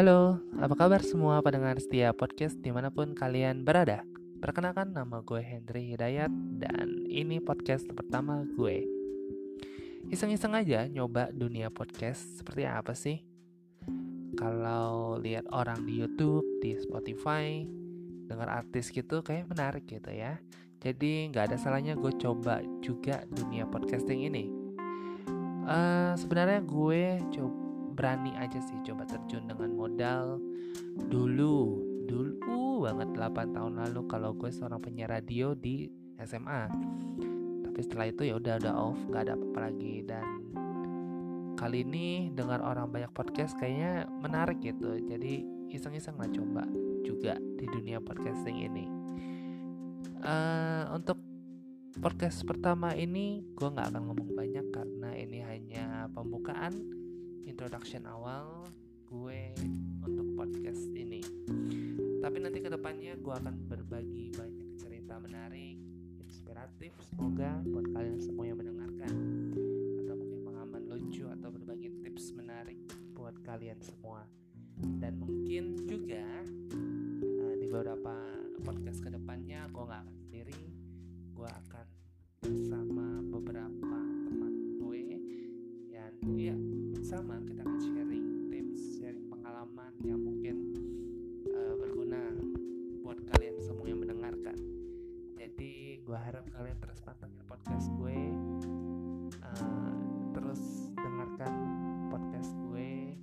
Halo, apa kabar semua pendengar setia podcast di mana pun kalian berada? Perkenalkan nama gue Hendry Hidayat dan ini podcast pertama gue. Iseng-iseng aja nyoba dunia podcast seperti apa sih? Kalau lihat orang di YouTube, di Spotify, dengar artis gitu kayak menarik gitu ya. Jadi nggak ada salahnya gue coba juga dunia podcasting ini. Uh, sebenarnya gue coba berani aja sih coba terjun dengan modal. Dulu dulu banget 8 tahun lalu kalau gue seorang penyiar radio di SMA tapi setelah itu ya udah udah off nggak ada apa-apa lagi. Dan kali ini dengar orang banyak podcast kayaknya menarik gitu. Jadi iseng-iseng lah coba juga di dunia podcasting ini. Uh, untuk podcast pertama ini gue nggak akan ngomong banyak karena ini hanya pembukaan introduction awal gue untuk podcast ini. Tapi nanti ke depannya gue akan berbagi banyak cerita menarik, inspiratif, semoga buat kalian semua yang mendengarkan atau mungkin pengalaman lucu atau berbagi tips menarik buat kalian semua. Dan mungkin juga uh, di beberapa podcast ke depannya gue nggak akan sendiri, gue akan bersama beberapa teman gue yang ya sama kita akan sharing tips sharing pengalaman yang mungkin uh, berguna buat kalian semua yang mendengarkan. Jadi gue harap kalian terus pantengin podcast gue uh, terus dengarkan podcast gue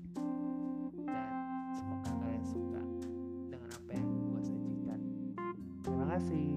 dan semoga kalian suka dengan apa yang gue sajikan. Terima kasih